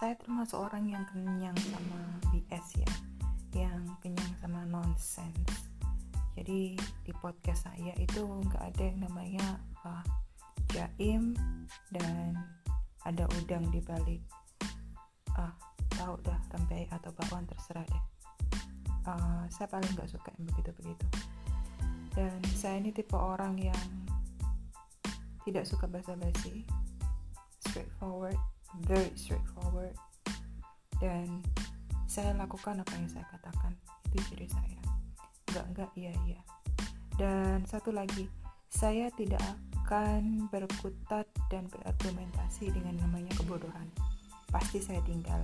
saya termasuk orang yang kenyang sama BS ya yang kenyang sama nonsense. Jadi di podcast saya itu nggak ada yang namanya uh, jaim dan ada udang di balik. Ah tahu dah rempeyek atau bakwan terserah deh. Uh, saya paling nggak suka yang begitu begitu dan saya ini tipe orang yang tidak suka basa-basi straightforward very straightforward. Dan saya lakukan apa yang saya katakan itu ciri saya. Enggak enggak iya iya. Dan satu lagi saya tidak akan berkutat dan berargumentasi dengan namanya kebodohan. Pasti saya tinggal